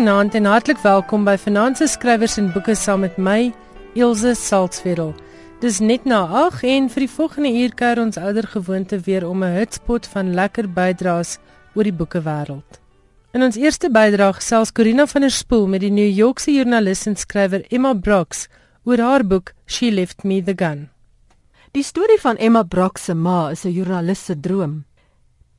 Goeienaand en hartlik welkom by Finanse Skrywers en Boeke saam met my, Ilse Salzwetel. Dis net na 8 en vir die volgende uur kuier ons ouer gewoonte weer om 'n hotspot van lekker bydraes oor die boekewêreld. In ons eerste bydrae gesels Corina van der Spool met die New Yorkse joernalis en skrywer Emma Brox oor haar boek She Left Me the Gun. Die storie van Emma Brox se ma is 'n joernalis se droom.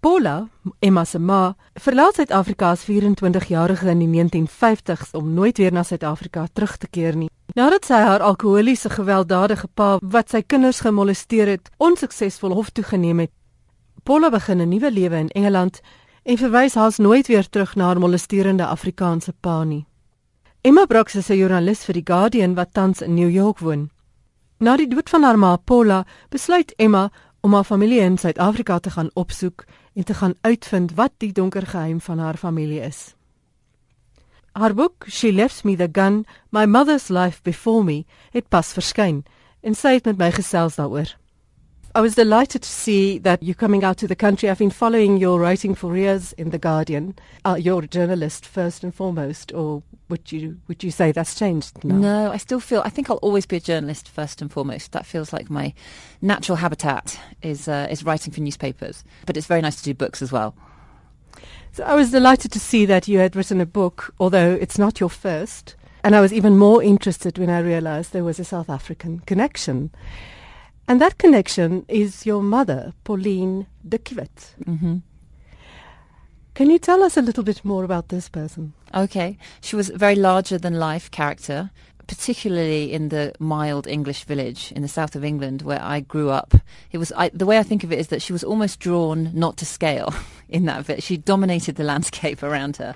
Paula, Emma se ma, verlaat Suid-Afrika as 24-jarige in die 1950s om nooit weer na Suid-Afrika terug te keer nie. Nadat sy haar alkoholiese gewelddadige pa wat sy kinders gemolesteer het, onsuksesvol hof toe geneem het, Paula begin 'n nuwe lewe in Engeland en verwys haas nooit weer terug na haar molesterende Afrikaanse pa nie. Emma Brox is 'n joernalis vir die Guardian wat tans in New York woon. Na die dood van haar ma Paula, besluit Emma om haar familie in Suid-Afrika te gaan opsoek en te gaan uitvind wat die donker geheim van haar familie is. Haar boek She Left Me the Gun: My Mother's Life Before Me het pas verskyn en sy het met my gesels daaroor. I was delighted to see that you're coming out to the country. I've been following your writing for years in The Guardian. Uh, you're a journalist first and foremost, or would you would you say that's changed now? No, I still feel. I think I'll always be a journalist first and foremost. That feels like my natural habitat is uh, is writing for newspapers. But it's very nice to do books as well. So I was delighted to see that you had written a book, although it's not your first. And I was even more interested when I realized there was a South African connection. And that connection is your mother, Pauline de Kivet. Mm-hmm. Can you tell us a little bit more about this person? Okay. She was a very larger than life character, particularly in the mild English village in the south of England where I grew up. It was I, the way I think of it is that she was almost drawn not to scale in that village. She dominated the landscape around her.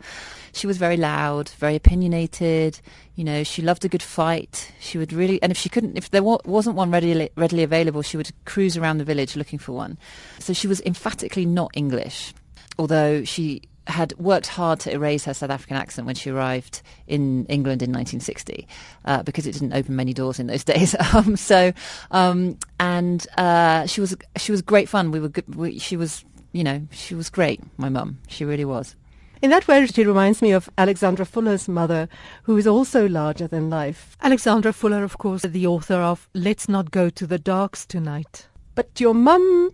She was very loud, very opinionated. You know, she loved a good fight. She would really, and if she couldn't, if there wa- wasn't one readily readily available, she would cruise around the village looking for one. So she was emphatically not English, although she had worked hard to erase her South African accent when she arrived in England in 1960 uh, because it didn't open many doors in those days. um, so, um, and uh, she was she was great fun. We were good. We, she was you know she was great. My mum, she really was. In that way, she reminds me of Alexandra Fuller's mother, who is also larger than life. Alexandra Fuller, of course, the author of Let's Not Go to the Dogs Tonight. But your mum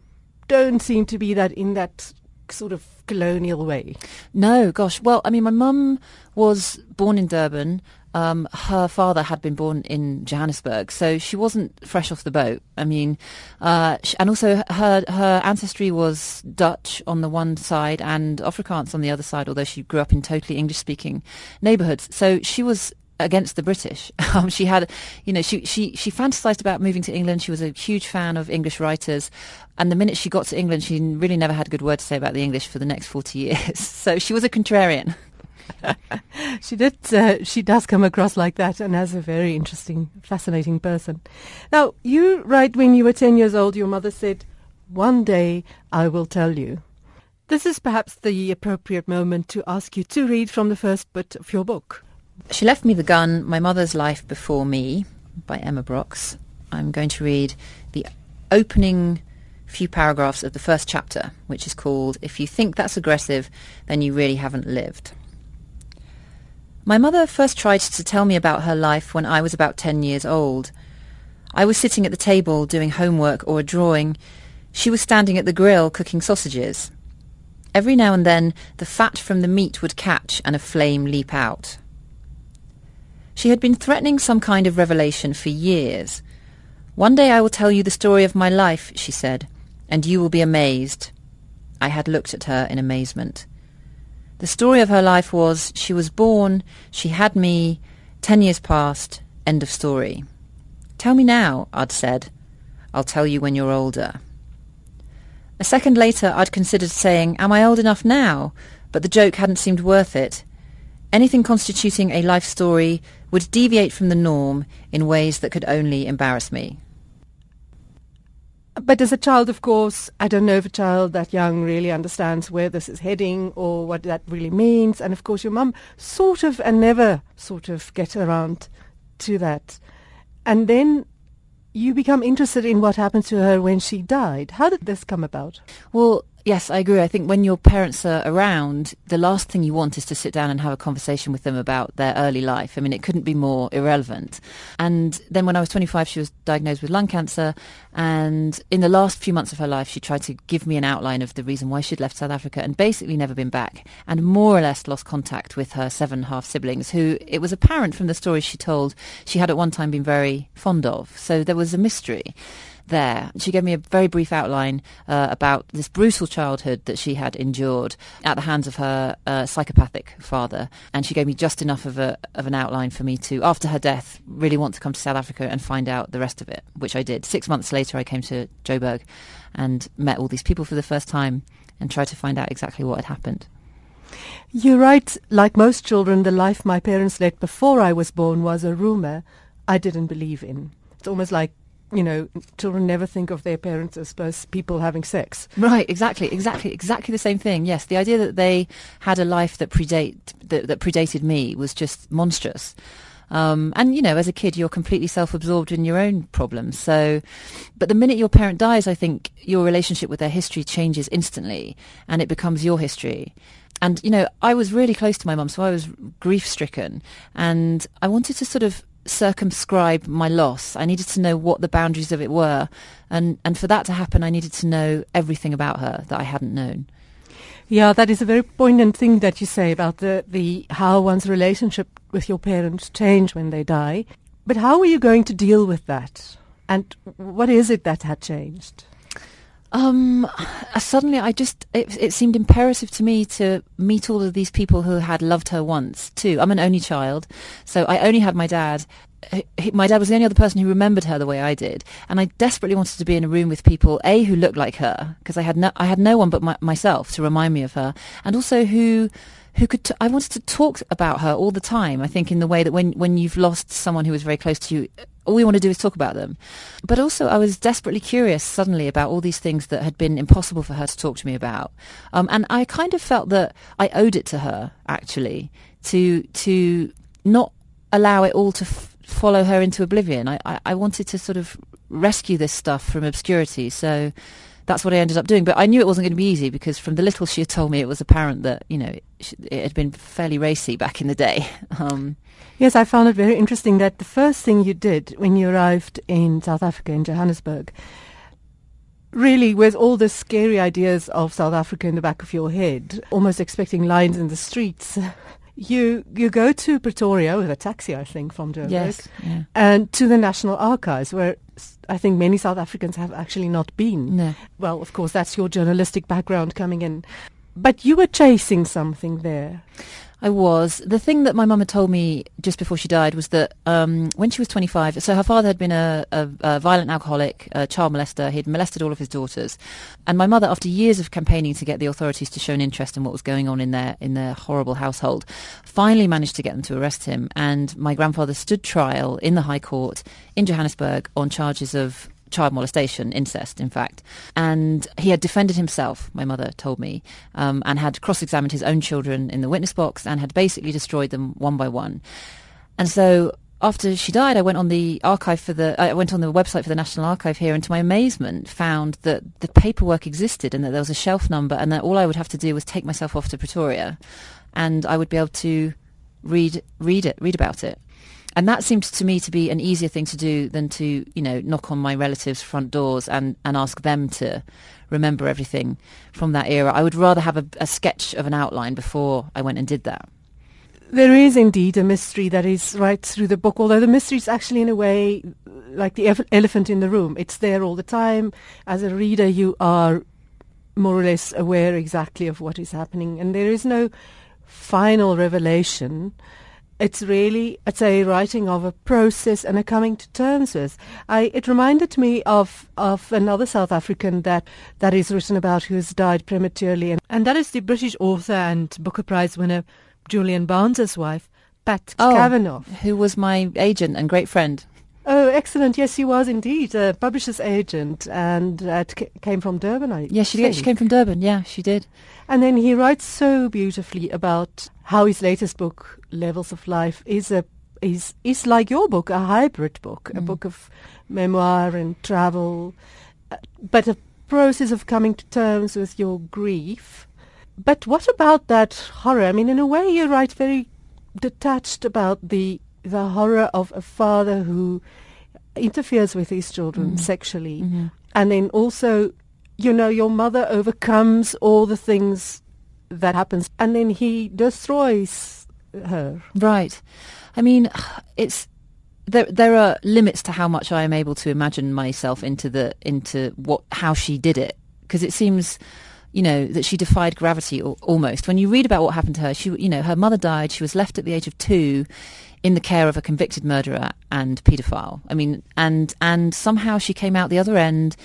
don't seem to be that in that sort of colonial way. No, gosh. Well, I mean, my mum was born in Durban. Um, her father had been born in Johannesburg, so she wasn't fresh off the boat. I mean, uh, sh- and also her her ancestry was Dutch on the one side and Afrikaans on the other side. Although she grew up in totally English speaking neighbourhoods, so she was against the British. Um, she had, you know, she, she, she fantasized about moving to England. She was a huge fan of English writers. And the minute she got to England, she really never had a good word to say about the English for the next 40 years. So she was a contrarian. she did. Uh, she does come across like that, and as a very interesting, fascinating person. Now, you write when you were ten years old, your mother said, "One day I will tell you." This is perhaps the appropriate moment to ask you to read from the first bit of your book. She left me the gun. My mother's life before me, by Emma Brockes. I'm going to read the opening few paragraphs of the first chapter, which is called "If You Think That's Aggressive, Then You Really Haven't Lived." My mother first tried to tell me about her life when I was about ten years old. I was sitting at the table doing homework or a drawing. She was standing at the grill cooking sausages. Every now and then the fat from the meat would catch and a flame leap out. She had been threatening some kind of revelation for years. One day I will tell you the story of my life, she said, and you will be amazed. I had looked at her in amazement. The story of her life was she was born, she had me, ten years passed, end of story. Tell me now, I'd said. I'll tell you when you're older. A second later, I'd considered saying, Am I old enough now? But the joke hadn't seemed worth it. Anything constituting a life story would deviate from the norm in ways that could only embarrass me. But as a child, of course, I don't know if a child that young really understands where this is heading or what that really means. And of course, your mum sort of and never sort of get around to that. And then you become interested in what happened to her when she died. How did this come about? Well, Yes, I agree. I think when your parents are around, the last thing you want is to sit down and have a conversation with them about their early life. I mean, it couldn't be more irrelevant. And then when I was 25, she was diagnosed with lung cancer. And in the last few months of her life, she tried to give me an outline of the reason why she'd left South Africa and basically never been back and more or less lost contact with her seven half siblings, who it was apparent from the stories she told she had at one time been very fond of. So there was a mystery there. She gave me a very brief outline uh, about this brutal childhood that she had endured at the hands of her uh, psychopathic father, and she gave me just enough of a of an outline for me to, after her death, really want to come to South Africa and find out the rest of it, which I did. Six months later, I came to Joburg and met all these people for the first time and tried to find out exactly what had happened. You write, like most children, the life my parents led before I was born was a rumor I didn't believe in. It's almost like you know, children never think of their parents as people having sex. Right, exactly, exactly, exactly the same thing. Yes, the idea that they had a life that predate that, that predated me was just monstrous. Um, and you know, as a kid, you're completely self-absorbed in your own problems. So, but the minute your parent dies, I think your relationship with their history changes instantly, and it becomes your history. And you know, I was really close to my mum, so I was grief-stricken, and I wanted to sort of circumscribe my loss. I needed to know what the boundaries of it were. And, and for that to happen, I needed to know everything about her that I hadn't known. Yeah, that is a very poignant thing that you say about the, the how one's relationship with your parents change when they die. But how were you going to deal with that? And what is it that had changed? Um, suddenly, I just it, it, seemed imperative to me to meet all of these people who had loved her once too. I'm an only child, so I only had my dad. He, my dad was the only other person who remembered her the way I did, and I desperately wanted to be in a room with people a who looked like her because I had no I had no one but my, myself to remind me of her, and also who who could t- I wanted to talk about her all the time. I think in the way that when when you've lost someone who was very close to you, all we want to do is talk about them. But also, I was desperately curious suddenly about all these things that had been impossible for her to talk to me about. Um, and I kind of felt that I owed it to her, actually, to to not allow it all to f- follow her into oblivion. I, I, I wanted to sort of rescue this stuff from obscurity. So that's what I ended up doing. But I knew it wasn't going to be easy because from the little she had told me, it was apparent that you know it had been fairly racy back in the day. Um, Yes, I found it very interesting that the first thing you did when you arrived in South Africa, in Johannesburg, really with all the scary ideas of South Africa in the back of your head, almost expecting lions in the streets. You you go to Pretoria with a taxi, I think, from Joburg, yes, yeah. and to the National Archives, where I think many South Africans have actually not been. No. Well, of course, that's your journalistic background coming in, but you were chasing something there. I was. The thing that my mum had told me just before she died was that um, when she was 25, so her father had been a, a, a, violent alcoholic, a child molester. He'd molested all of his daughters. And my mother, after years of campaigning to get the authorities to show an interest in what was going on in their, in their horrible household, finally managed to get them to arrest him. And my grandfather stood trial in the High Court in Johannesburg on charges of child molestation, incest, in fact. And he had defended himself, my mother told me, um, and had cross examined his own children in the witness box and had basically destroyed them one by one. And so after she died, I went on the archive for the, I went on the website for the National Archive here, and to my amazement, found that the paperwork existed and that there was a shelf number, and that all I would have to do was take myself off to Pretoria, and I would be able to read read it, read about it and that seemed to me to be an easier thing to do than to you know knock on my relatives' front doors and and ask them to remember everything from that era. I would rather have a, a sketch of an outline before I went and did that. There is indeed a mystery that is right through the book, although the mystery is actually, in a way, like the elephant in the room. It's there all the time. As a reader, you are more or less aware exactly of what is happening, and there is no final revelation it's really it's a writing of a process and a coming to terms with. I it reminded me of of another South African that that is written about who has died prematurely, and, and that is the British author and Booker Prize winner Julian Barnes's wife, Pat oh, Kavanagh, who was my agent and great friend. Oh, excellent! Yes, she was indeed a publisher's agent, and uh, came from Durban. I yeah, she did. She came from Durban. Yeah, she did. And then he writes so beautifully about how his latest book, Levels of Life, is a is is like your book, a hybrid book, mm. a book of memoir and travel, uh, but a process of coming to terms with your grief. But what about that horror? I mean, in a way, you write very detached about the the horror of a father who interferes with his children mm. sexually, mm-hmm. and then also, you know, your mother overcomes all the things that happens, and then he destroys her. Right. I mean, it's there. There are limits to how much I am able to imagine myself into the into what how she did it because it seems you know, that she defied gravity almost. When you read about what happened to her, she, you know, her mother died. She was left at the age of two in the care of a convicted murderer and paedophile. I mean, and and somehow she came out the other end,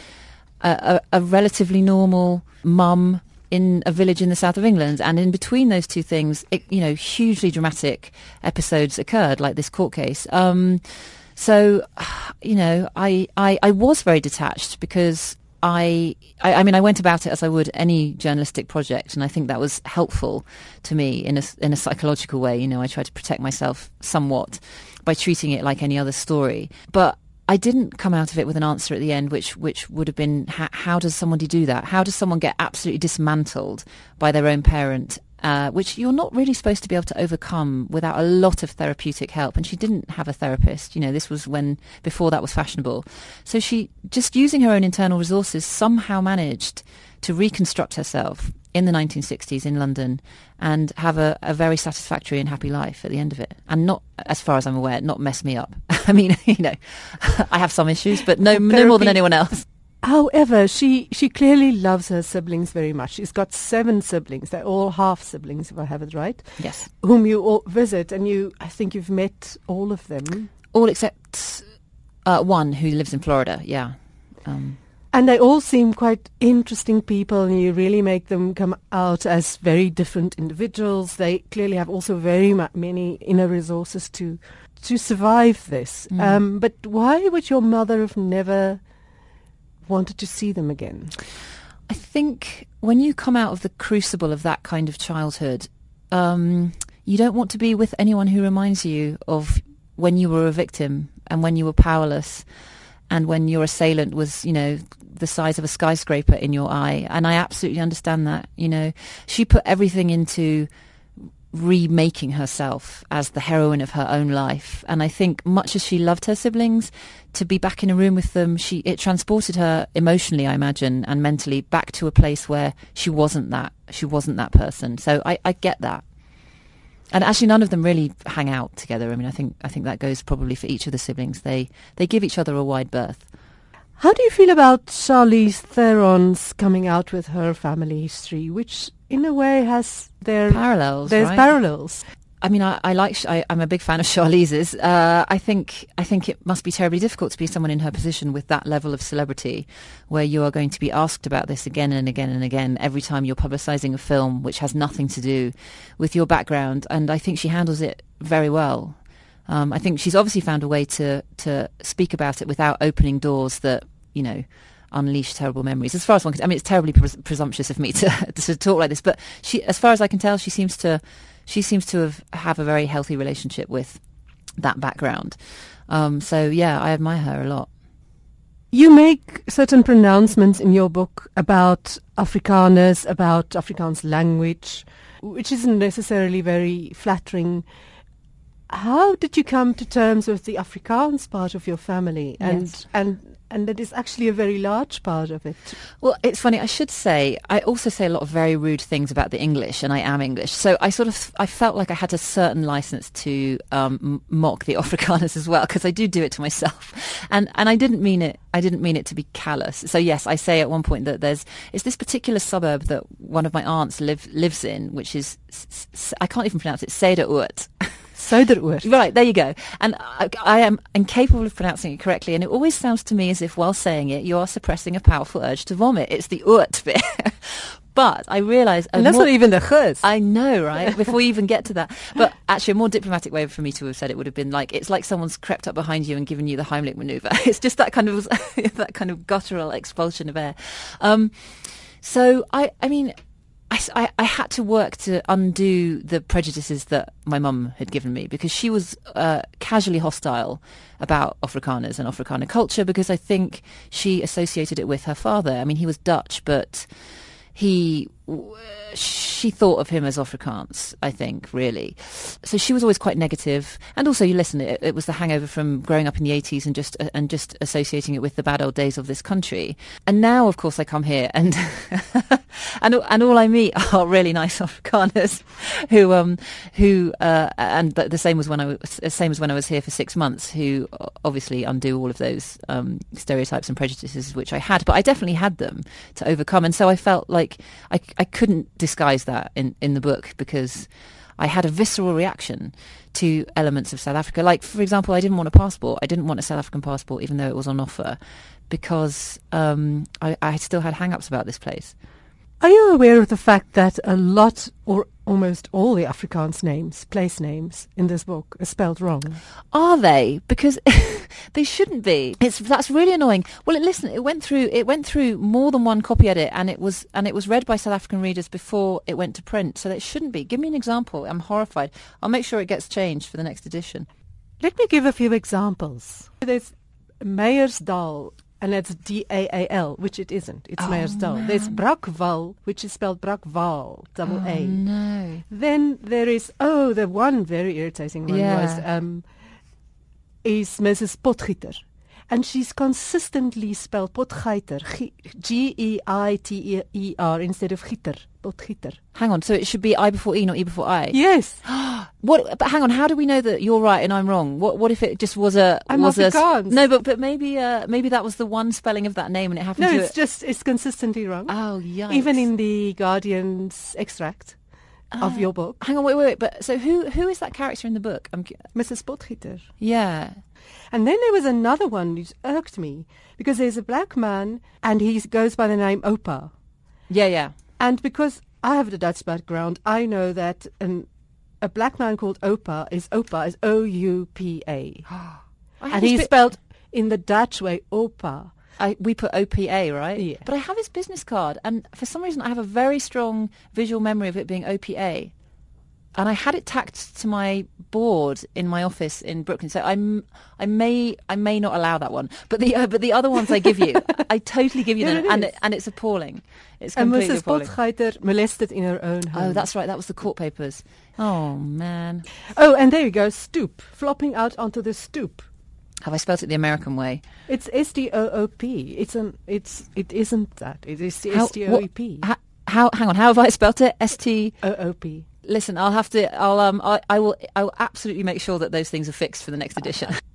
a, a, a relatively normal mum in a village in the south of England. And in between those two things, it, you know, hugely dramatic episodes occurred, like this court case. Um, so, you know, I, I, I was very detached because I, I, I, mean, I went about it as I would any journalistic project, and I think that was helpful to me in a in a psychological way. You know, I tried to protect myself somewhat by treating it like any other story, but. I didn't come out of it with an answer at the end, which which would have been how, how does somebody do that? How does someone get absolutely dismantled by their own parent uh, which you're not really supposed to be able to overcome without a lot of therapeutic help. And she didn't have a therapist. You know, this was when before that was fashionable. So she just using her own internal resources somehow managed to reconstruct herself in the 1960s in London and have a, a very satisfactory and happy life at the end of it. And not, as far as I'm aware, not mess me up. I mean, you know, I have some issues, but no, no more than anyone else. However, she, she clearly loves her siblings very much. She's got seven siblings. They're all half siblings, if I have it right. Yes. Whom you all visit, and you, I think you've met all of them. All except uh, one who lives in Florida, yeah. Um. And they all seem quite interesting people, and you really make them come out as very different individuals. They clearly have also very ma- many inner resources to to survive this. Mm. Um, but why would your mother have never wanted to see them again? I think when you come out of the crucible of that kind of childhood, um, you don't want to be with anyone who reminds you of when you were a victim and when you were powerless and when your assailant was, you know, the size of a skyscraper in your eye. And I absolutely understand that. You know, she put everything into remaking herself as the heroine of her own life. And I think much as she loved her siblings, to be back in a room with them, she it transported her emotionally, I imagine, and mentally back to a place where she wasn't that. She wasn't that person. So I, I get that. And actually, none of them really hang out together. I mean, I think I think that goes probably for each of the siblings. They they give each other a wide berth. How do you feel about Charlize Theron's coming out with her family history, which in a way has their parallels? There's right? parallels. I mean, I, I like. I, am a big fan of Charlize's. Uh, I think. I think it must be terribly difficult to be someone in her position with that level of celebrity, where you are going to be asked about this again and again and again every time you're publicising a film which has nothing to do with your background. And I think she handles it very well. Um, I think she's obviously found a way to to speak about it without opening doors that you know unleash terrible memories. As far as one can, I mean, it's terribly pres- presumptuous of me to to talk like this, but she, as far as I can tell, she seems to she seems to have have a very healthy relationship with that background. Um, so yeah, I admire her a lot. You make certain pronouncements in your book about Afrikaners, about Afrikaans language, which isn't necessarily very flattering how did you come to terms with the Afrikaans part of your family and yes. and and that is actually a very large part of it. Well, it's funny. I should say I also say a lot of very rude things about the English, and I am English, so I sort of I felt like I had a certain license to um, mock the Afrikaners as well because I do do it to myself, and and I didn't mean it. I didn't mean it to be callous. So yes, I say at one point that there's it's this particular suburb that one of my aunts live lives in, which is I can't even pronounce it. Suideroord. Suideroord. Right, there you go. And I, I, am incapable of pronouncing it correctly, and it always sounds to me as if while saying it, you are suppressing a powerful urge to vomit. It's the oort bit. but I realise... And that's more, not even the chuz. I know, right? Before we even get to that. But actually, a more diplomatic way for me to have said it would have been like, it's like someone's crept up behind you and given you the Heimlich manoeuvre. It's just that kind of, that kind of guttural expulsion of air. Um, so I, I mean, I, I, I had to work to undo the prejudices that my mum had given me because she was uh, casually hostile about Afrikaners and Afrikaner culture because I think she associated it with her father. I mean, he was Dutch, but he she thought of him as Afrikaans, I think, really. So she was always quite negative. And also, you listen, it, it, was the hangover from growing up in the 80s and just uh, and just associating it with the bad old days of this country. And now, of course, I come here and and and all I meet are really nice Afrikaners who um who uh, and the same was when I was same as when I was here for six months, who obviously undo all of those um, stereotypes and prejudices which I had, but I definitely had them to overcome. And so I felt like I I couldn't disguise that in, in the book because I had a visceral reaction to elements of South Africa. Like, for example, I didn't want a passport. I didn't want a South African passport, even though it was on offer, because um, I, I still had hang ups about this place. Are you aware of the fact that a lot or almost all the Afrikaans names, place names in this book are spelled wrong? Are they? Because they shouldn't be. It's that's really annoying. Well, listen, it went through it went through more than one copy edit, and it was and it was read by South African readers before it went to print. So it shouldn't be. Give me an example. I'm horrified. I'll make sure it gets changed for the next edition. Let me give a few examples. There's Meyersdal and that's D A A L, which it isn't. It's oh, Meyersdal. There's Brakval, which is spelled Brakval, double oh, A. No. Then there is oh, the one very irritating one yeah. was um, is Mrs. Potgieter. And she's consistently spelled Potgeiter, G E I T E R instead of Gieter, Potgieter. Hang on, so it should be I before E, not E before I. Yes. what? But hang on, how do we know that you're right and I'm wrong? What? What if it just was a I'm was Afrikaans. a no? But but maybe uh, maybe that was the one spelling of that name and it happened. No, it's it. just it's consistently wrong. Oh yeah. Even in the Guardian's extract of your book. Hang on, wait, wait, wait. But so who who is that character in the book? I'm Mrs. Potgieter. Yeah. And then there was another one who's irked me because there's a black man and he goes by the name Opa. Yeah, yeah. And because I have a Dutch background, I know that an, a black man called Opa is Opa is O U P A. And he's spelled in the Dutch way Opa. I, we put OPA, right? Yeah. But I have his business card, and for some reason, I have a very strong visual memory of it being OPA. And I had it tacked to my board in my office in Brooklyn, so I'm I may I may not allow that one, but the uh, but the other ones I give you, I totally give you yeah, them, it and it, and it's appalling. It's and completely Mrs. appalling. Molested in her own home. Oh, that's right. That was the court papers. Oh man. Oh, and there you go. Stoop, flopping out onto the stoop. Have I spelt it the American way? It's S T O O P. It's an. It's. It isn't that. It is S T O E P. How, how? Hang on. How have I spelt it? S T O O P. Listen, I'll have to. I'll. Um. I, I will. I will absolutely make sure that those things are fixed for the next edition.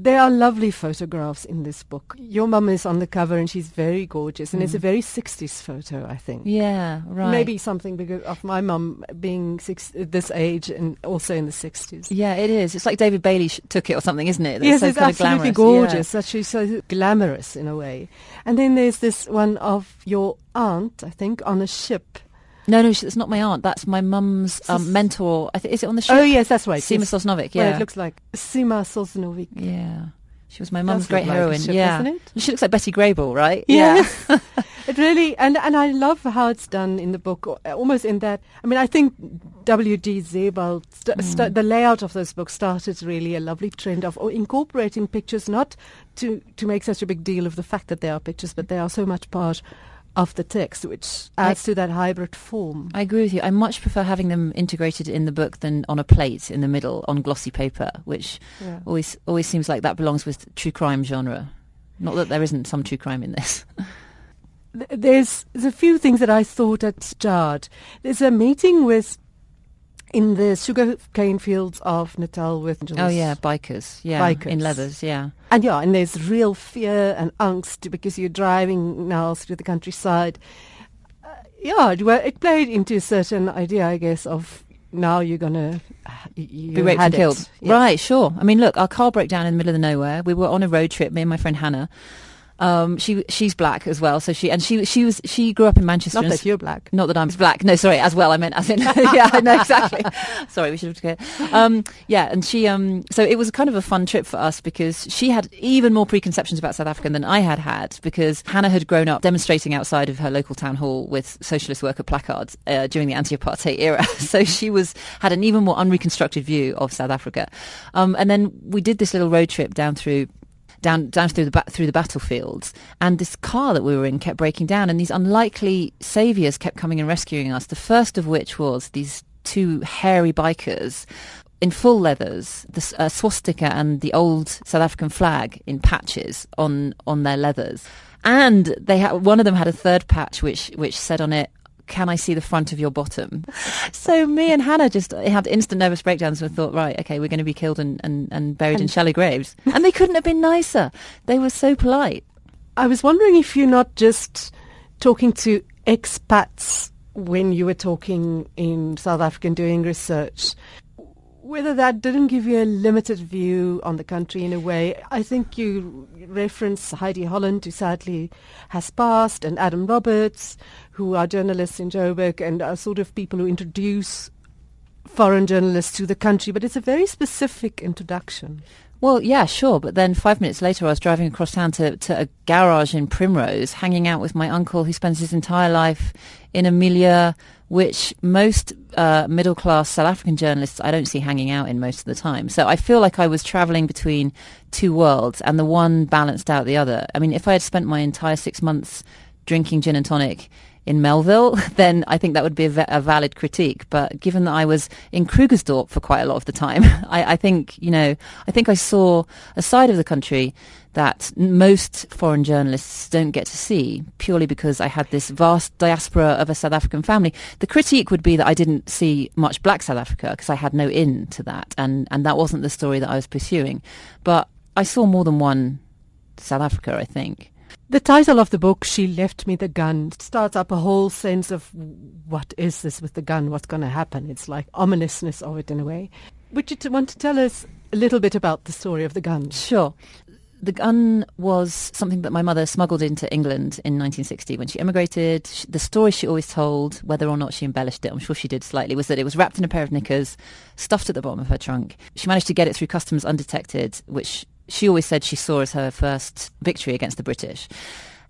There are lovely photographs in this book. Your mum is on the cover and she's very gorgeous, and mm. it's a mm. very 60s photo, I think. Yeah, right. Maybe something because of my mum being six, this age and also in the 60s. Yeah, it is. It's like David Bailey sh- took it or something, isn't it? That's yes, so it's absolutely gorgeous. Yeah. She's so glamorous in a way. And then there's this one of your aunt, I think, on a ship no, no, it's not my aunt. That's my mum's um, mentor. Th- is it on the show? Oh, yes, that's right. Sima yes. Sosnovic, yeah. Well, it looks like Sima Sosnovic. Yeah. She was my mum's great heroine. Ship, yeah. She looks like Betty Grable, right? Yes. Yeah. it really, and, and I love how it's done in the book, almost in that. I mean, I think W.G. Sebald, st- mm. st- the layout of those books started really a lovely trend of incorporating pictures, not to, to make such a big deal of the fact that they are pictures, but they are so much part of the text, which adds I, to that hybrid form. I agree with you. I much prefer having them integrated in the book than on a plate in the middle on glossy paper, which yeah. always always seems like that belongs with true crime genre. Not that there isn't some true crime in this. there's, there's a few things that I thought had jarred. There's a meeting with in the sugarcane fields of Natal with oh yeah bikers yeah bikers. in leathers yeah. And yeah and there's real fear and angst because you're driving now through the countryside. Uh, yeah well it played into a certain idea I guess of now you're gonna you be raped and killed. yeah. right sure. I mean look our car broke down in the middle of the nowhere. We were on a road trip me and my friend Hannah Um, she she's black as well, so she and she she was she grew up in Manchester. Not that you're black. Not that I'm black. No, sorry, as well. I meant as in yeah, no, exactly. sorry, we should have clear. Um, yeah, and she um, so it was kind of a fun trip for us because she had even more preconceptions about South Africa than I had had because Hannah had grown up demonstrating outside of her local town hall with socialist worker placards uh, during the anti-apartheid era. so she was had an even more unreconstructed view of South Africa. Um, and then we did this little road trip down through down down through the through the battlefields, and this car that we were in kept breaking down, and these unlikely saviors kept coming and rescuing us. The first of which was these two hairy bikers in full leathers, the uh, swastika and the old South African flag in patches on on their leathers. And they had one of them had a third patch which which said on it, can I see the front of your bottom? So me and Hannah just had instant nervous breakdowns and thought, right, okay, we're going to be killed and, and, and buried and in shallow graves. And they couldn't have been nicer. They were so polite. I was wondering if you're not just talking to expats when you were talking in South Africa and doing research whether that didn't give you a limited view on the country in a way. I think you reference Heidi Holland, who sadly has passed, and Adam Roberts, who are journalists in Joburg and are sort of people who introduce foreign journalists to the country. But it's a very specific introduction. Well, yeah, sure. But then five minutes later, I was driving across town to, to a garage in Primrose, hanging out with my uncle who spends his entire life in a milieu which most uh, middle class South African journalists I don't see hanging out in most of the time. So I feel like I was traveling between two worlds and the one balanced out the other. I mean, if I had spent my entire six months drinking gin and tonic in Melville, then I think that would be a, a, valid critique. But given that I was in Krugersdorp for quite a lot of the time, I, I, think, you know, I think I saw a side of the country that most foreign journalists don't get to see purely because I had this vast diaspora of a South African family. The critique would be that I didn't see much black South Africa because I had no in to that and, and that wasn't the story that I was pursuing. But I saw more than one South Africa, I think. The title of the book, She Left Me the Gun, starts up a whole sense of what is this with the gun? What's going to happen? It's like ominousness of it in a way. Would you want to tell us a little bit about the story of the gun? Sure the gun was something that my mother smuggled into England in 1960 when she emigrated. The story she always told, whether or not she embellished it, I'm sure she did slightly, was that it was wrapped in a pair of knickers, stuffed at the bottom of her trunk. She managed to get it through customs undetected, which she always said she saw as her first victory against the British.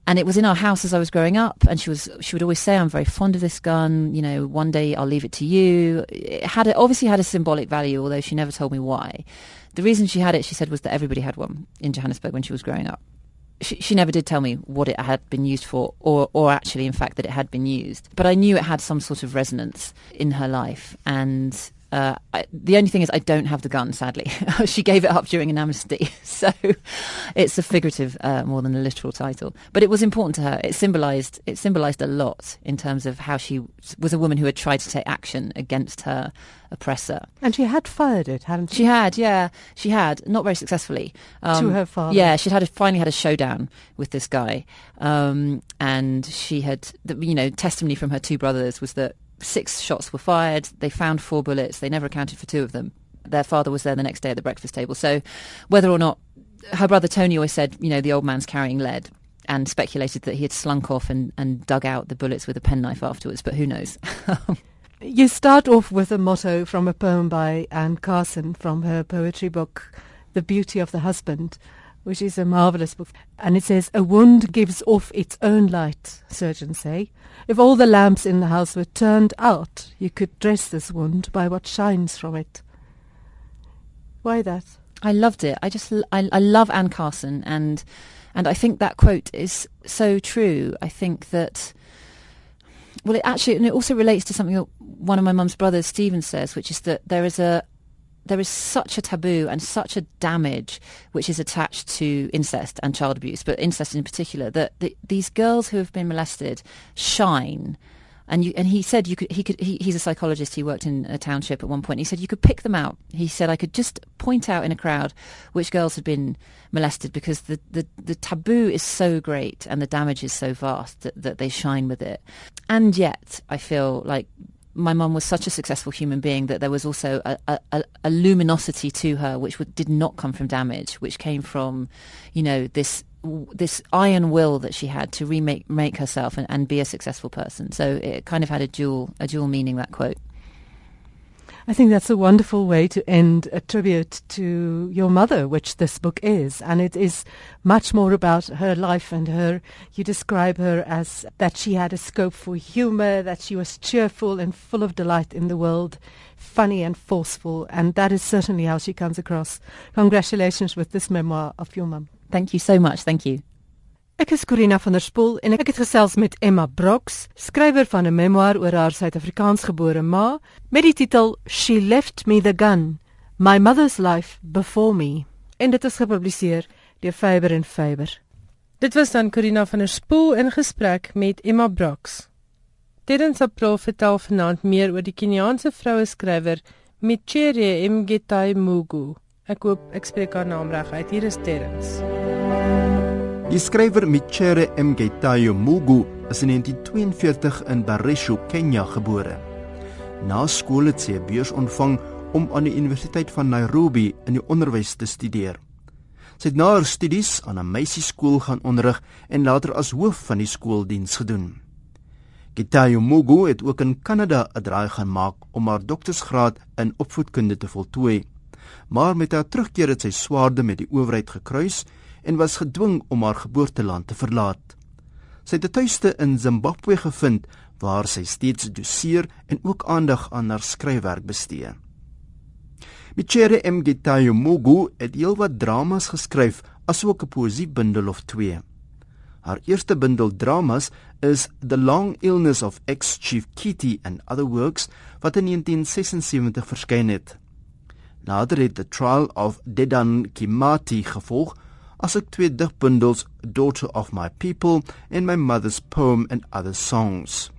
And it was in our house as I was growing up, and she was she would always say, "I'm very fond of this gun. You know, one day I'll leave it to you." It had a, obviously had a symbolic value, although she never told me why. The reason she had it, she said, was that everybody had one in Johannesburg when she was growing up. She, she never did tell me what it had been used for, or, or actually, in fact, that it had been used. But I knew it had some sort of resonance in her life, and uh, I, the only thing is, I don't have the gun. Sadly, she gave it up during an amnesty, so it's a figurative uh, more than a literal title. But it was important to her. It symbolised it symbolised a lot in terms of how she was a woman who had tried to take action against her oppressor. And she had fired it, hadn't she? She had, yeah, she had, not very successfully. Um, to her father. Yeah, she'd had a, finally had a showdown with this guy, um, and she had, you know, testimony from her two brothers was that six shots were fired. They found four bullets. They never accounted for two of them. Their father was there the next day at the breakfast table. So whether or not her brother Tony always said, you know, the old man's carrying lead and speculated that he had slunk off and, and dug out the bullets with a penknife afterwards, but who knows? you start off with a motto from a poem by Anne Carson from her poetry book, The Beauty of the Husband which is a marvelous book. And it says, A wound gives off its own light, surgeons say. If all the lamps in the house were turned out, you could dress this wound by what shines from it. Why that? I loved it. I just, I, I love Anne Carson, and and I think that quote is so true. I think that, well, it actually, and it also relates to something that one of my mum's brothers, Stephen, says, which is that there is a, there is such a taboo and such a damage which is attached to incest and child abuse, but incest in particular, that the, these girls who have been molested shine. And you, and he said you could he could he, he's a psychologist he worked in a township at one point he said you could pick them out he said I could just point out in a crowd which girls had been molested because the, the, the taboo is so great and the damage is so vast that, that they shine with it and yet I feel like my mum was such a successful human being that there was also a, a, a luminosity to her which did not come from damage, which came from, you know, this this iron will that she had to remake make herself and, and be a successful person. So it kind of had a dual a dual meaning that quote. I think that's a wonderful way to end a tribute to your mother, which this book is. And it is much more about her life and her. You describe her as that she had a scope for humor, that she was cheerful and full of delight in the world, funny and forceful. And that is certainly how she comes across. Congratulations with this memoir of your mum. Thank you so much. Thank you. Ek is Corina van der Spool en ek het gesels met Emma Brox, skrywer van 'n memoir oor haar Suid-Afrikaans gebore ma met die titel She Left Me the Gun: My Mother's Life Before Me. En dit is gepubliseer deur Faber en Faber. Dit was dan Corina van der Spool in gesprek met Emma Brox. Terence April vertel vanaand meer oor die Keniaanse vroue skrywer Michere Mgetai Mugu. Ek hoop ek spreek haar naam reg uit. Hier is Terence. Die skrywer Michere Mgetayo Mugu is in 1942 in Barisho, Kenia gebore. Na skool het sy 'n beurs ontvang om aan die Universiteit van Nairobi in die onderwys te studeer. Sy het na haar studies aan 'n meisieskool gaan onderrig en later as hoof van die skooldiens gedoen. Getayo Mugu het ook in Kanada 'n draai gaan maak om haar doktorsgraad in opvoedkunde te voltooi. Maar met haar terugkeer het sy swaarde met die owerheid gekruis en was gedwing om haar geboorteland te verlaat. Sy het 'n tuiste in Zimbabwe gevind waar sy steeds doseer en ook aandag aan haar skryfwerk bestee. Michere Mgitayo Mugu het heelwat dramas geskryf asook 'n poesiebundel of twee. Haar eerste bundel dramas is The Long Illness of Ex-Chief Kitty and Other Works wat in 1976 verskyn het. Nader het The Trial of Dedan Kimati gevolg as ek twee digbundels Daughter of My People en My Mother's Poem and Other Songs.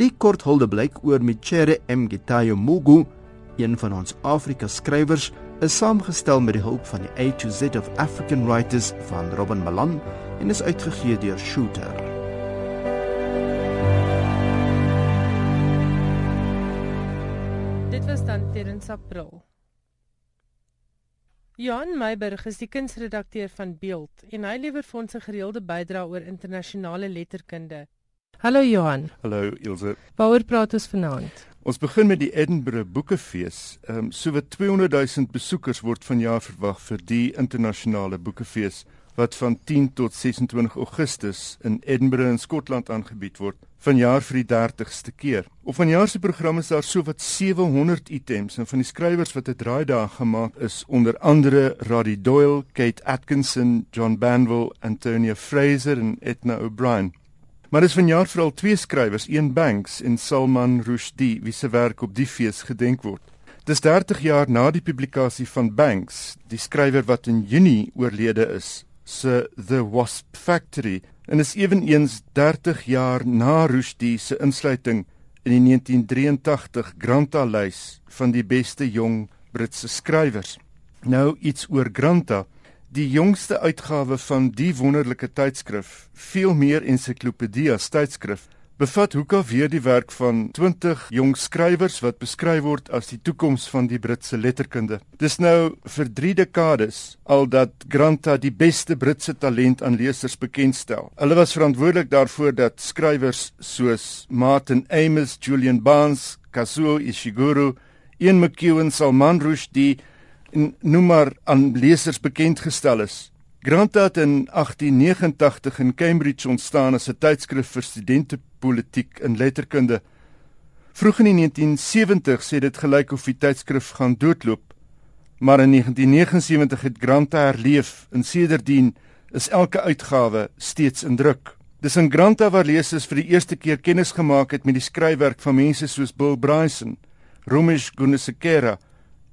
Die kort huldeblyk oor Michere Mgitayo Mugu, een van ons Afrika skrywers, is saamgestel met die hulp van die A to Z of African Writers van Robin Malan en is uitgegee deur Shooter. Dit was dan Terrence April. Johan Meiburg is die kunsredakteur van Beeld en hy lewer vir ons 'n gereelde bydrae oor internasionale letterkunde. Hallo Johan. Hallo Ilse. Waaroor praat ons vanaand? Ons begin met die Edinburgh Boekefees. Ehm um, sowat 200 000 besoekers word vanjaar verwag vir die internasionale boekefees wat van 10 tot 26 Augustus in Edinburgh in Skotland aangebied word vanjaar vir die 30ste keer. Op vanjaar se program is daar sowat 700 items en van die skrywers wat 'n draaidag gemaak is onder andere Roddy Doyle, Kate Atkinson, John Banville, Antonia Fraser en Edna O'Brien. Maar is vanjaar veral twee skrywers, een Banks en Salman Rushdie, wie se werk op die fees gedenk word. Dis 30 jaar na die publikasie van Banks, die skrywer wat in Junie oorlede is, se The Wasp Factory en is eweneens 30 jaar na Rushdie se insluiting in die 1983 Granta lys van die beste jong Britse skrywers. Nou iets oor Granta, die jongste uitgawe van die wonderlike tydskrif, veel meer ensiklopedie as tydskrif bevat hoeka weer die werk van 20 jong skrywers wat beskryf word as die toekoms van die Britse letterkunde. Dis nou vir 3 dekades al dat Granta die beste Britse talent aan lesers bekendstel. Hulle was verantwoordelik daarvoor dat skrywers soos Martin Amis, Julian Barnes, Kazuo Ishiguro, Ian McEwan, Salman Rushdie en noem maar aan lesers bekend gestel is. Granta het in 1889 in Cambridge ontstaan as 'n tydskrif vir studente politiek en letterkunde. Vroeg in die 1970s sê dit gelyk of die tydskrif gaan doodloop. Maar in 1979 het Granta herleef en sedertdien is elke uitgawe steeds in druk. Dis in Granta waar lesers vir die eerste keer kennis gemaak het met die skryfwerk van mense soos Bill Bryson, Romesh Gunasekera,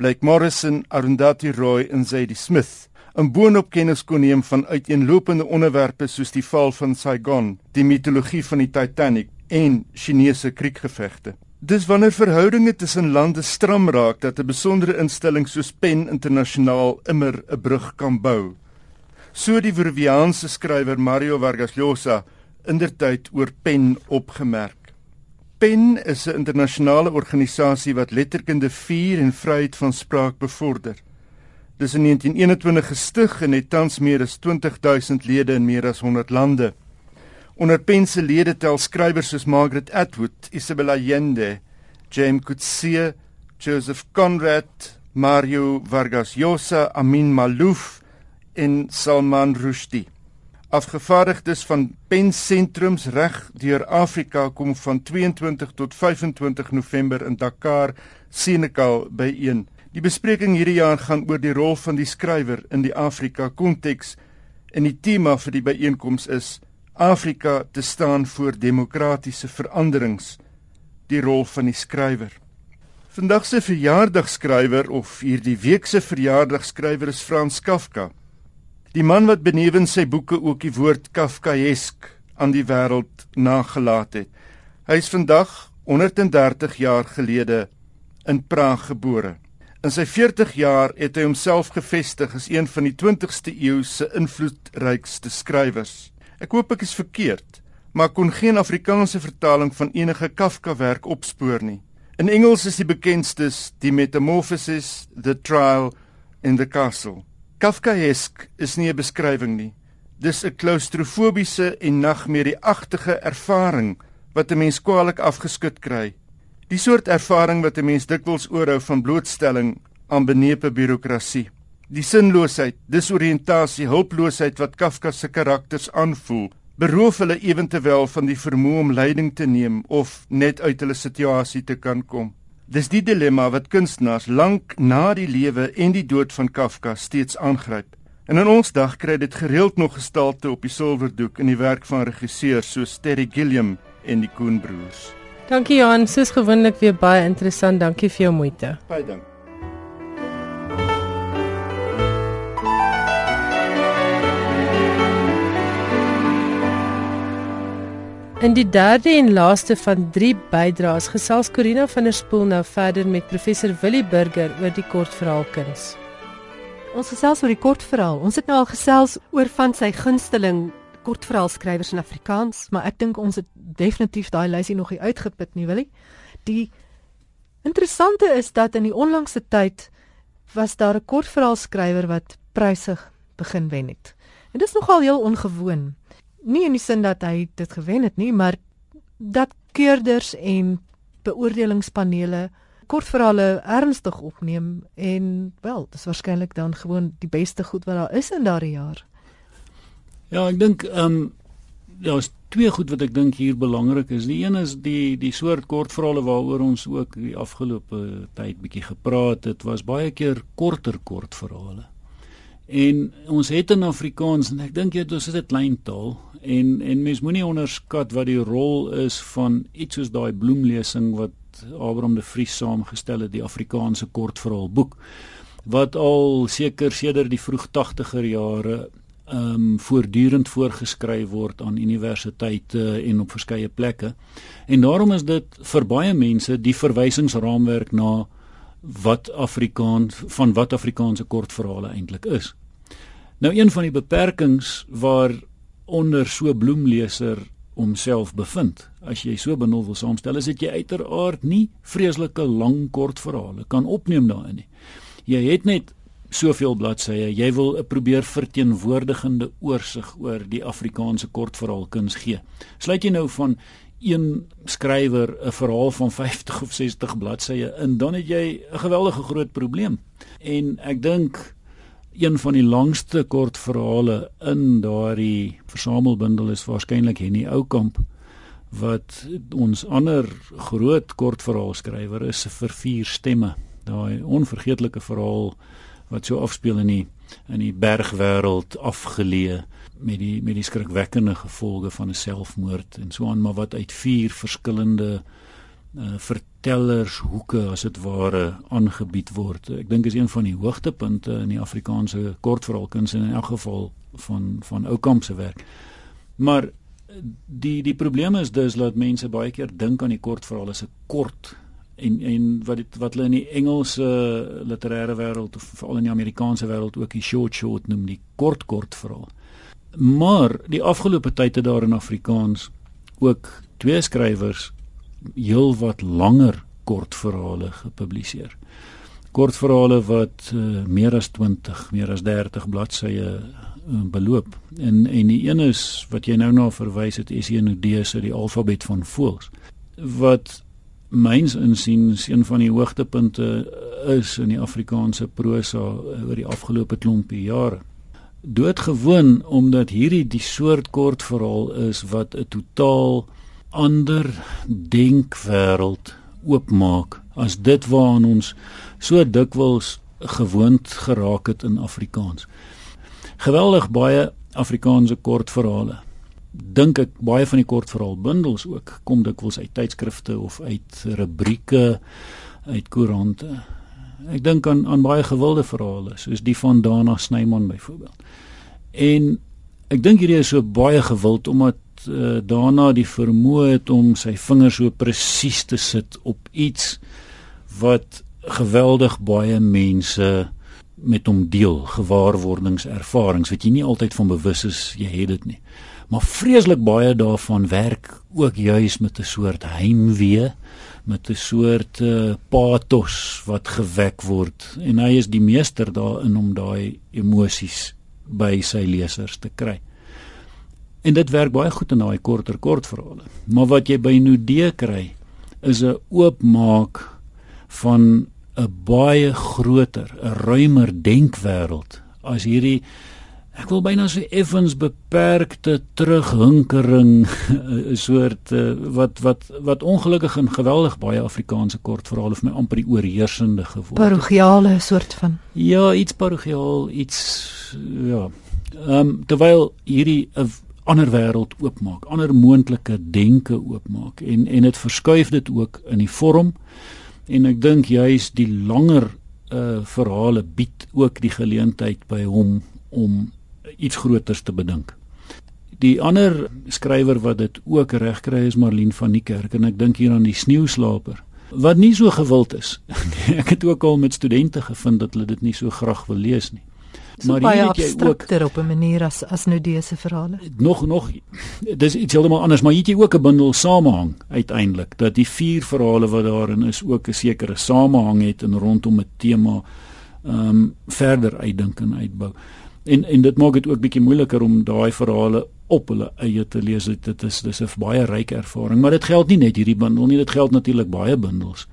Blake Morrison, Arundhati Roy en Zadie Smith. 'n boonop kennis kon neem van uiteenlopende onderwerpe soos die val van Saigon, die mitologie van die Titanic en Chinese kriekgevegte. Dis wanneer verhoudinge tussen lande stram raak dat 'n besondere instelling soos PEN internasionaal immer 'n brug kan bou. So die Peruviaanse skrywer Mario Vargas Llosa indertyd oor PEN opgemerk. PEN is 'n internasionale organisasie wat letterkunde vier en vryheid van spraak bevorder. Dis in 1921 gestig en het tans meer as 20000 lede in meer as 100 lande. Onder pense lede tel skrywers soos Margaret Atwood, Isabella Allende, James Coetzee, Joseph Conrad, Mario Vargas Llosa, Amin Malouf en Salman Rushdie. Afgevaardigdes van pensentrums reg deur Afrika kom van 22 tot 25 November in Dakar, Senegal byeen. Die bespreking hierdie jaar gaan oor die rol van die skrywer in die Afrika konteks en die tema vir die byeenkoms is Afrika te staan voor demokratiese veranderings, die rol van die skrywer. Vandag se verjaardagskrywer of hierdie week se verjaardagskrywer is Frans Kafka. Die man wat benewens sy boeke ook die woord Kafkaesk aan die wêreld nagelaat het. Hy is vandag 130 jaar gelede in Praag gebore. In sy 40 jaar het hy homself gevestig as een van die 20ste eeu se invloedrykste skrywers. Ek hoop ek is verkeerd, maar kon geen Afrikaanse vertaling van enige Kafka werk opspoor nie. In Engels is die bekendstes die Metamorphosis, The Trial in the Castle. Kafkaesk is nie 'n beskrywing nie. Dis 'n klaustrofobiese en nagmerrieagtige ervaring wat 'n mens kwaliek afgeskit kry. Die soort ervaring wat 'n mens dikwels oorhou van blootstelling aan benepe birokrasie. Die sinloosheid, disoriëntasie, hulploosheid wat Kafka se karakters aanvoel, beroof hulle ewentevel van die vermoë om leiding te neem of net uit hulle situasie te kan kom. Dis die dilemma wat kunstenaars lank na die lewe en die dood van Kafka steeds aangryp. En in ons dag kry dit gereeld nog gestalte op die silwerdoek in die werk van regisseurs soos Terry Gilliam en die Koen broers. Dankie Johan, soos gewoonlik weer baie interessant. Dankie vir jou moeite. Baie dankie. In die derde en laaste van 3 bydraes gesels Corina van der Spool nou verder met professor Willie Burger oor die kortverhaalkuns. Ons gesels oor die kortverhaal. Ons het nou al gesels oor van sy gunsteling kortverhaalskrywers in Afrikaans, maar ek dink ons het definitief daai lysie nog nie uitgeput nie, Willie. Die interessante is dat in die onlangse tyd was daar 'n kortverhaalskrywer wat pryse begin wen het. En dit is nogal heel ongewoon nie in die sin dat hy dit gewen het nie, maar dat keurders en beoordelingspanele kortverhale ernstig opneem en wel, dis waarskynlik dan gewoon die beste goed wat daar is in daardie jaar. Ja, ek dink ehm um, ja, twee goed wat ek dink hier belangrik is. Die een is die die soort kortverhale waaroor ons ook die afgelope tyd bietjie gepraat het, was baie keer korter kortverhale. En ons het in Afrikaans en ek dink jy dit is 'n klein taal en en mens moenie onderskat wat die rol is van iets soos daai bloemlesing wat Abraham de Vries saamgestel het die Afrikaanse kortverhaal boek wat al seker sedert die vroeg 80er jare ehm um, voortdurend voorgeskryf word aan universiteite en op verskeie plekke. En daarom is dit vir baie mense die verwysingsraamwerk na wat Afrikaans van wat Afrikaanse kortverhale eintlik is. Nou een van die beperkings waar onder so bloemleser homself bevind. As jy so benul wil saamstel, is dit jy uiteraard nie vreeslike lang kort verhale kan opneem daarin nie. Jy het net soveel bladsye. Jy wil 'n probeer verteenwoordigende oorsig oor die Afrikaanse kortverhaalkuns gee. Sluit jy nou van een skrywer 'n verhaal van 50 of 60 bladsye in, dan het jy 'n geweldige groot probleem. En ek dink een van die langste kortverhale in daardie versamelbundel is waarskynlik Henny Oukamp wat ons ander groot kortverhaalskrywer is vir vier stemme. Daai onvergeetlike verhaal wat so afspeel in die in die bergwêreld afgeleë met die met die skrikwekkende gevolge van 'n selfmoord en so aan maar wat uit vier verskillende uh, vertellershoeke as dit ware aangebied word. Ek dink is een van die hoogtepunte in die Afrikaanse kortverhaalkuns in elk geval van van Oukamp se werk. Maar die die probleem is dus dat mense baie keer dink aan die kortverhaal as 'n kort en en wat dit wat hulle in die Engelse literêre wêreld of veral in die Amerikaanse wêreld ook die short short noem die kort kort verhaal. Maar die afgelope tyd het daar in Afrikaans ook twee skrywers heelwat langer kortverhale gepubliseer. Kortverhale wat uh, meer as 20, meer as 30 bladsye uh, beloop. En en die een is wat jy nou na verwys het, is Enode se die alfabet van voëls. Wat myns insiens een van die hoogtepunte is in die Afrikaanse prosa oor die afgelope klompie jare. Doodgewoon omdat hierdie die soort kortverhaal is wat 'n totaal ander denkwêreld oopmaak as dit waaraan ons so dikwels gewoond geraak het in Afrikaans. Geweldig baie Afrikaanse kortverhale dink ek baie van die kortverhaalbundels ook kom dikwels uit tydskrifte of uit rubrieke uit koerante. Ek dink aan aan baie gewilde verhale soos die van Dana Snyman byvoorbeeld. En ek dink hierdie is so baie gewild omdat uh, Dana die vermoë het om sy vingers so presies te sit op iets wat geweldig baie mense met hom deel, gewaarwordings, ervarings wat jy nie altyd van bewus is jy het dit nie maar vreeslik baie daarvan werk ook juis met 'n soort heimwee met 'n soort uh, pathos wat gewek word en hy is die meester daarin om daai emosies by sy lesers te kry. En dit werk baie goed in daai korter kortverhale. Maar wat jy by Nudee kry is 'n oopmaak van 'n baie groter, 'n ruimer denkwêreld as hierdie ek wil byna so effens beperkte terughinkering 'n soort uh, wat wat wat ongelukkig en geweldig baie Afrikaanse kortverhale vir my amper die oorheersende geword. Parochiale soort van. Ja, iets parochiaal, iets ja. Ehm um, terwyl hierdie 'n ander wêreld oopmaak, ander moontlike denke oopmaak en en dit verskuif dit ook in die vorm en ek dink juis die langer uh verhale bied ook die geleentheid by hom om iets groters te bedink. Die ander skrywer wat dit ook regkry is Marlene van die Kerk en ek dink hier aan die sneeuslaper wat nie so gewild is. ek het ook al met studente gevind dat hulle dit nie so graag wil lees nie. So maar hier het jy ook op 'n manier as as nou dese verhale. Nog nog dis iets heeltemal anders, maar hier het jy ook 'n bundel samehang uiteindelik dat die vier verhale wat daarin is ook 'n sekere samehang het en rondom 'n tema ehm um, verder uitdink en uitbou en en dit maak dit ook bietjie moeiliker om daai verhale op hulle eie te lees. Dit is dis 'n baie ryk ervaring, maar dit geld nie net hierdie bundel nie, dit geld natuurlik baie bundels.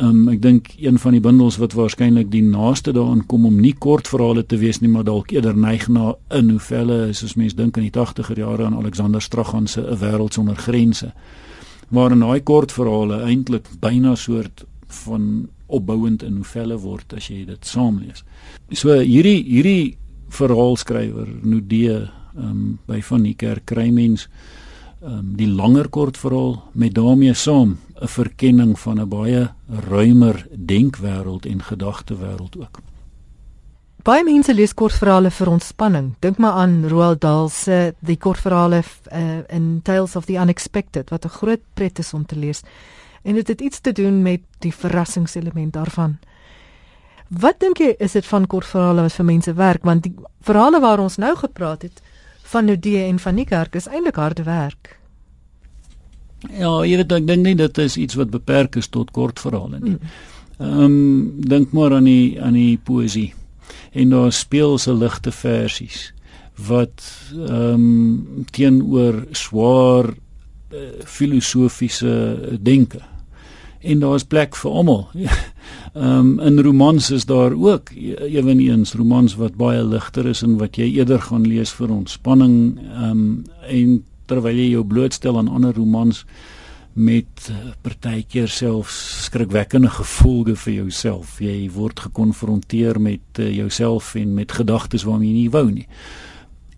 Um, ek dink een van die bundels wat waarskynlik die naaste daaraan kom om nie kort verhale te wees nie, maar dalk eerder neig na 'n novelle, is as mens dink aan die 80er jare aan Alexander Straghan se 'n wêreld sonder grense. Waarin daai kort verhale eintlik byna soort van opbouend in novelle word as jy dit saam lees. So hierdie hierdie verhaalskrywer Nudee um, by van die kerk kry mens um, die langer kortverhaal met daarmee saam 'n verkenning van 'n baie ruimer denkwêreld en gedagtewêreld ook. Baie mense lees kortverhale vir ontspanning. Dink maar aan Roald Dahl se die kortverhale uh, in Tales of the Unexpected wat 'n groot pret is om te lees. En dit het iets te doen met die verrassingselement daarvan. Wat dink jy is dit van kortverhale wat vir mense werk want die verhale waar ons nou gepraat het van Nudie en van Niekerk is eintlik harde werk. Ja, jy weet ek dink nie dit is iets wat beperk is tot kortverhale nie. Mm. Ehm um, dink maar aan die aan die poesie. En daar speel se ligte versies wat ehm um, teenoor swaar uh, filosofiese denke en daar is plek vir almal. Ehm um, in romans is daar ook ewenigs romans wat baie ligter is en wat jy eerder gaan lees vir ontspanning ehm um, en terwyl jy jou blootstel aan ander romans met uh, partykeer selfs skrikwekkende gevolge vir jouself. Jy word gekonfronteer met uh, jouself en met gedagtes waarmee jy nie wou nie.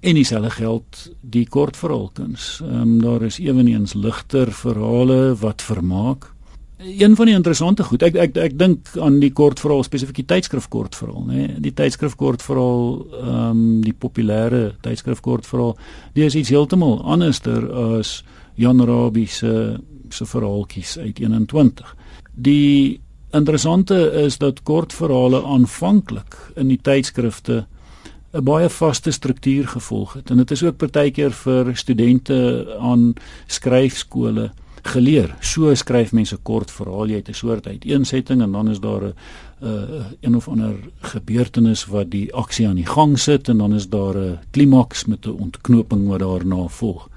En dieselfde geld die kortverhaalkuns. Ehm um, daar is ewenigs ligter verhale wat vermaak een van die interessante goed ek ek ek dink aan die kortverhaal spesifiek die tydskrif kortverhaal nê die tydskrif kortverhaal ehm um, die populêre tydskrif kortverhaal dis iets heeltemal anderster as Jan Rabie se se verhaaltjies uit 21 die interessante is dat kortverhale aanvanklik in die tydskrifte 'n baie vaste struktuur gevolg het. En dit is ook partykeer vir studente aan skryfskole geleer. So skryf mense kort verhaal, jy het 'n soort uiteensetting en dan is daar 'n uh, een of ander gebeurtenis wat die aksie aan die gang sit en dan is daar 'n klimaks met 'n ontknoping wat daarna volg.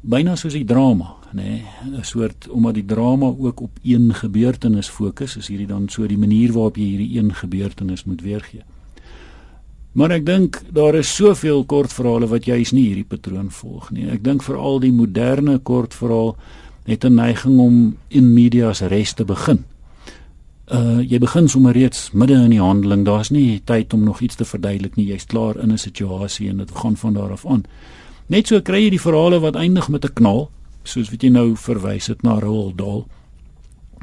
Byna soos die drama, nê, nee, 'n soort omdat die drama ook op een gebeurtenis fokus, is hierdie dan so die manier waarop jy hierdie een gebeurtenis moet weergee. Maar ek dink daar is soveel kortverhale wat juis nie hierdie patroon volg nie. Ek dink veral die moderne kortverhaal het 'n neiging om in medias res te begin. Uh jy begin sommer reeds midde in die handeling. Daar's nie tyd om nog iets te verduidelik nie. Jy's klaar in 'n situasie en dit gaan van daar af aan. Net so kry jy die verhale wat eindig met 'n knal, soos wat jy nou verwys het na Roald Dahl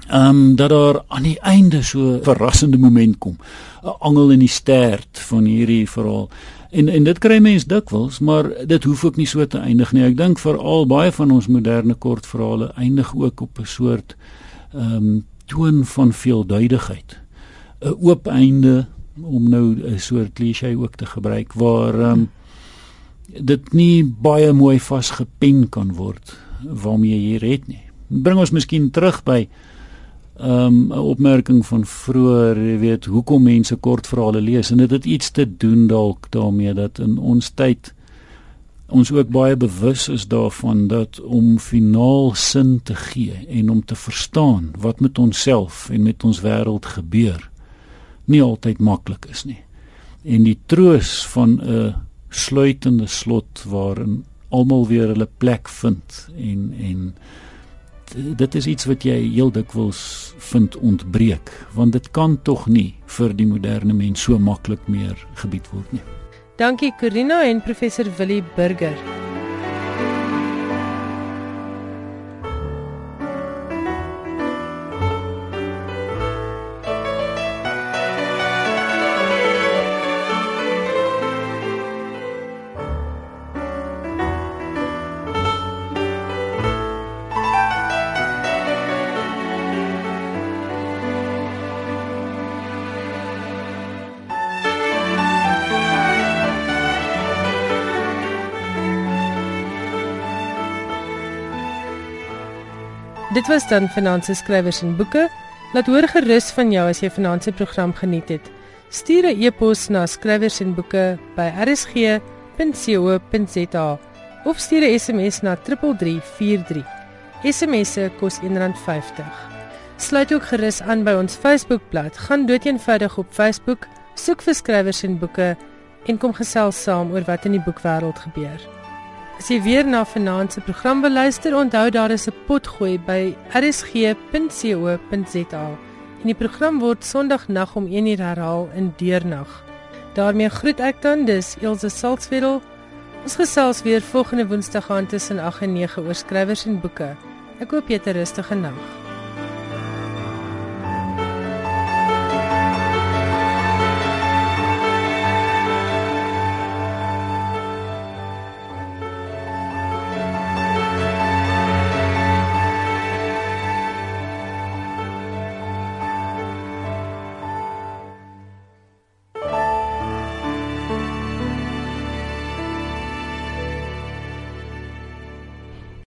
ehm um, dat daar aan die einde so 'n verrassende moment kom. 'n Angel in die stert van hierdie verhaal. En en dit kry mense dikwels, maar dit hoef ook nie so te eindig nie. Ek dink veral baie van ons moderne kortverhale eindig ook op 'n soort ehm um, toon van veelduidigheid. 'n Oop einde om nou 'n soort klise ook te gebruik waar ehm um, dit nie baie mooi vasgepen kan word waarmee jy het nie. Bring ons miskien terug by um, 'n opmerking van vroeër, jy weet, hoekom mense kortverhale lees en dit het iets te doen dalk daarmee dat in ons tyd ons ook baie bewus is daarvan dat om finaal sin te gee en om te verstaan wat met onsself en met ons wêreld gebeur nie altyd maklik is nie. En die troos van 'n sluitende slot waarin almal weer hulle plek vind en en dit is iets wat jy heel dikwels vind ontbreek want dit kan tog nie vir die moderne mens so maklik meer gebied word nie. Dankie Corina en professor Willie Burger. Dit was dan Finansie skrywers en boeke. Laat hoor gerus van jou as jy Finansie program geniet het. Stuur 'n e-pos na skrywers en boeke by rsg.co.za of stuur 'n SMS na 3343. SMS'e kos R1.50. Sluit ook gerus aan by ons Facebookblad. Gaan doeteenvoudig op Facebook, soek vir skrywers en boeke en kom gesels saam oor wat in die boekwêreld gebeur. As jy weer na vanaand se program wil luister, onthou daar is 'n potgooi by rsg.co.za. En die program word Sondagnag om 1uur herhaal in deernag. daarmee groet ek dan, dis Elsje Salzwetel. Ons gesels weer volgende Woensdag aand tussen 8 en 9 oor skrywers en boeke. Ek hoop jy het 'n rustige nag.